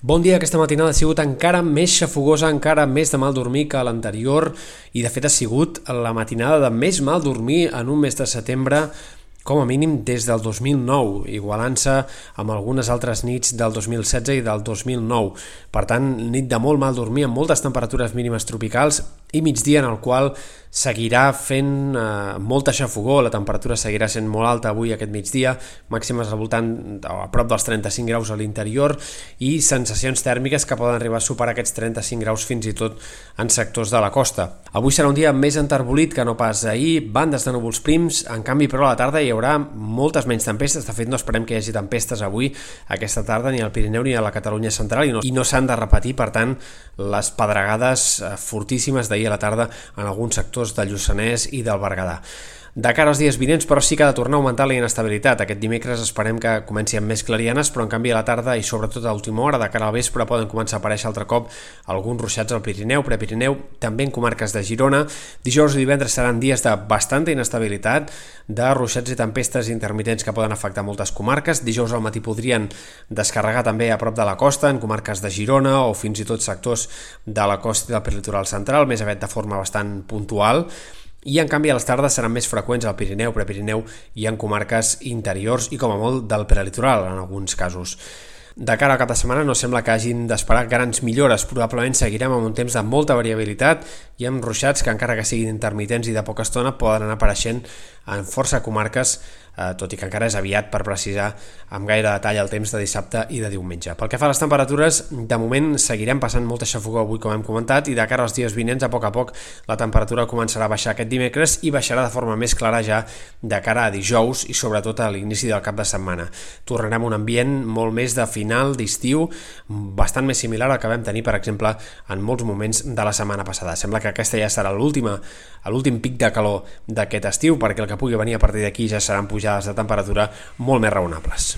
Bon dia, aquesta matinada ha sigut encara més xafogosa, encara més de mal dormir que l'anterior i de fet ha sigut la matinada de més mal dormir en un mes de setembre com a mínim des del 2009, igualant-se amb algunes altres nits del 2016 i del 2009. Per tant, nit de molt mal dormir amb moltes temperatures mínimes tropicals i migdia en el qual seguirà fent eh, molta xafogó, la temperatura seguirà sent molt alta avui aquest migdia, màximes al voltant a prop dels 35 graus a l'interior i sensacions tèrmiques que poden arribar a superar aquests 35 graus fins i tot en sectors de la costa. Avui serà un dia més enterbolit que no pas ahir, bandes de núvols prims, en canvi però a la tarda hi haurà moltes menys tempestes, de fet no esperem que hi hagi tempestes avui aquesta tarda ni al Pirineu ni a la Catalunya central i no, i no s'han de repetir, per tant, les pedregades eh, fortíssimes d'ahir a la tarda en alguns sectors sectors del Lluçanès i del Berguedà. De cara als dies vinents, però sí que ha de tornar a augmentar la inestabilitat. Aquest dimecres esperem que comenci amb més clarianes, però en canvi a la tarda i sobretot a l'última hora, de cara al vespre, poden començar a aparèixer altre cop alguns ruixats al Pirineu, Prepirineu, també en comarques de Girona. Dijous i divendres seran dies de bastanta inestabilitat, de ruixats i tempestes intermitents que poden afectar moltes comarques. Dijous al matí podrien descarregar també a prop de la costa, en comarques de Girona o fins i tot sectors de la costa del litoral central, més aviat de forma bastant puntual i en canvi a les tardes seran més freqüents al Pirineu, Prepirineu i en comarques interiors i com a molt del prelitoral en alguns casos. De cara a cap de setmana no sembla que hagin d'esperar grans millores, probablement seguirem amb un temps de molta variabilitat i amb ruixats que encara que siguin intermitents i de poca estona poden anar apareixent en força comarques eh, tot i que encara és aviat per precisar amb gaire detall el temps de dissabte i de diumenge. Pel que fa a les temperatures, de moment seguirem passant molta xafogó avui, com hem comentat, i de cara als dies vinents, a poc a poc, la temperatura començarà a baixar aquest dimecres i baixarà de forma més clara ja de cara a dijous i sobretot a l'inici del cap de setmana. Tornarem a un ambient molt més de final d'estiu, bastant més similar al que vam tenir, per exemple, en molts moments de la setmana passada. Sembla que aquesta ja serà l'última, l'últim pic de calor d'aquest estiu, perquè el que pugui venir a partir d'aquí ja seran pujades de temperatura molt més raonables.